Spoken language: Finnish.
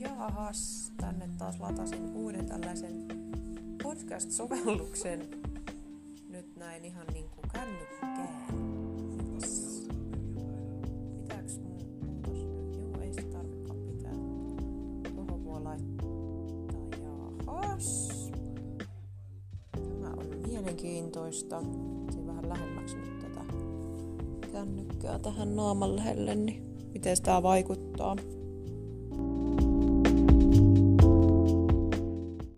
Jahas, tänne taas latasin uuden tällaisen podcast-sovelluksen. Nyt näin ihan niinku kännykkään. Mitäs? Pitääks mun muutos nyt? Joo, ei se tarvikaan pitää. Tuohon voi laittaa. Jahas. Tämä on mielenkiintoista. Siinä vähän lähemmäksi nyt tätä kännykkää tähän naaman lähelle, niin miten tämä vaikuttaa.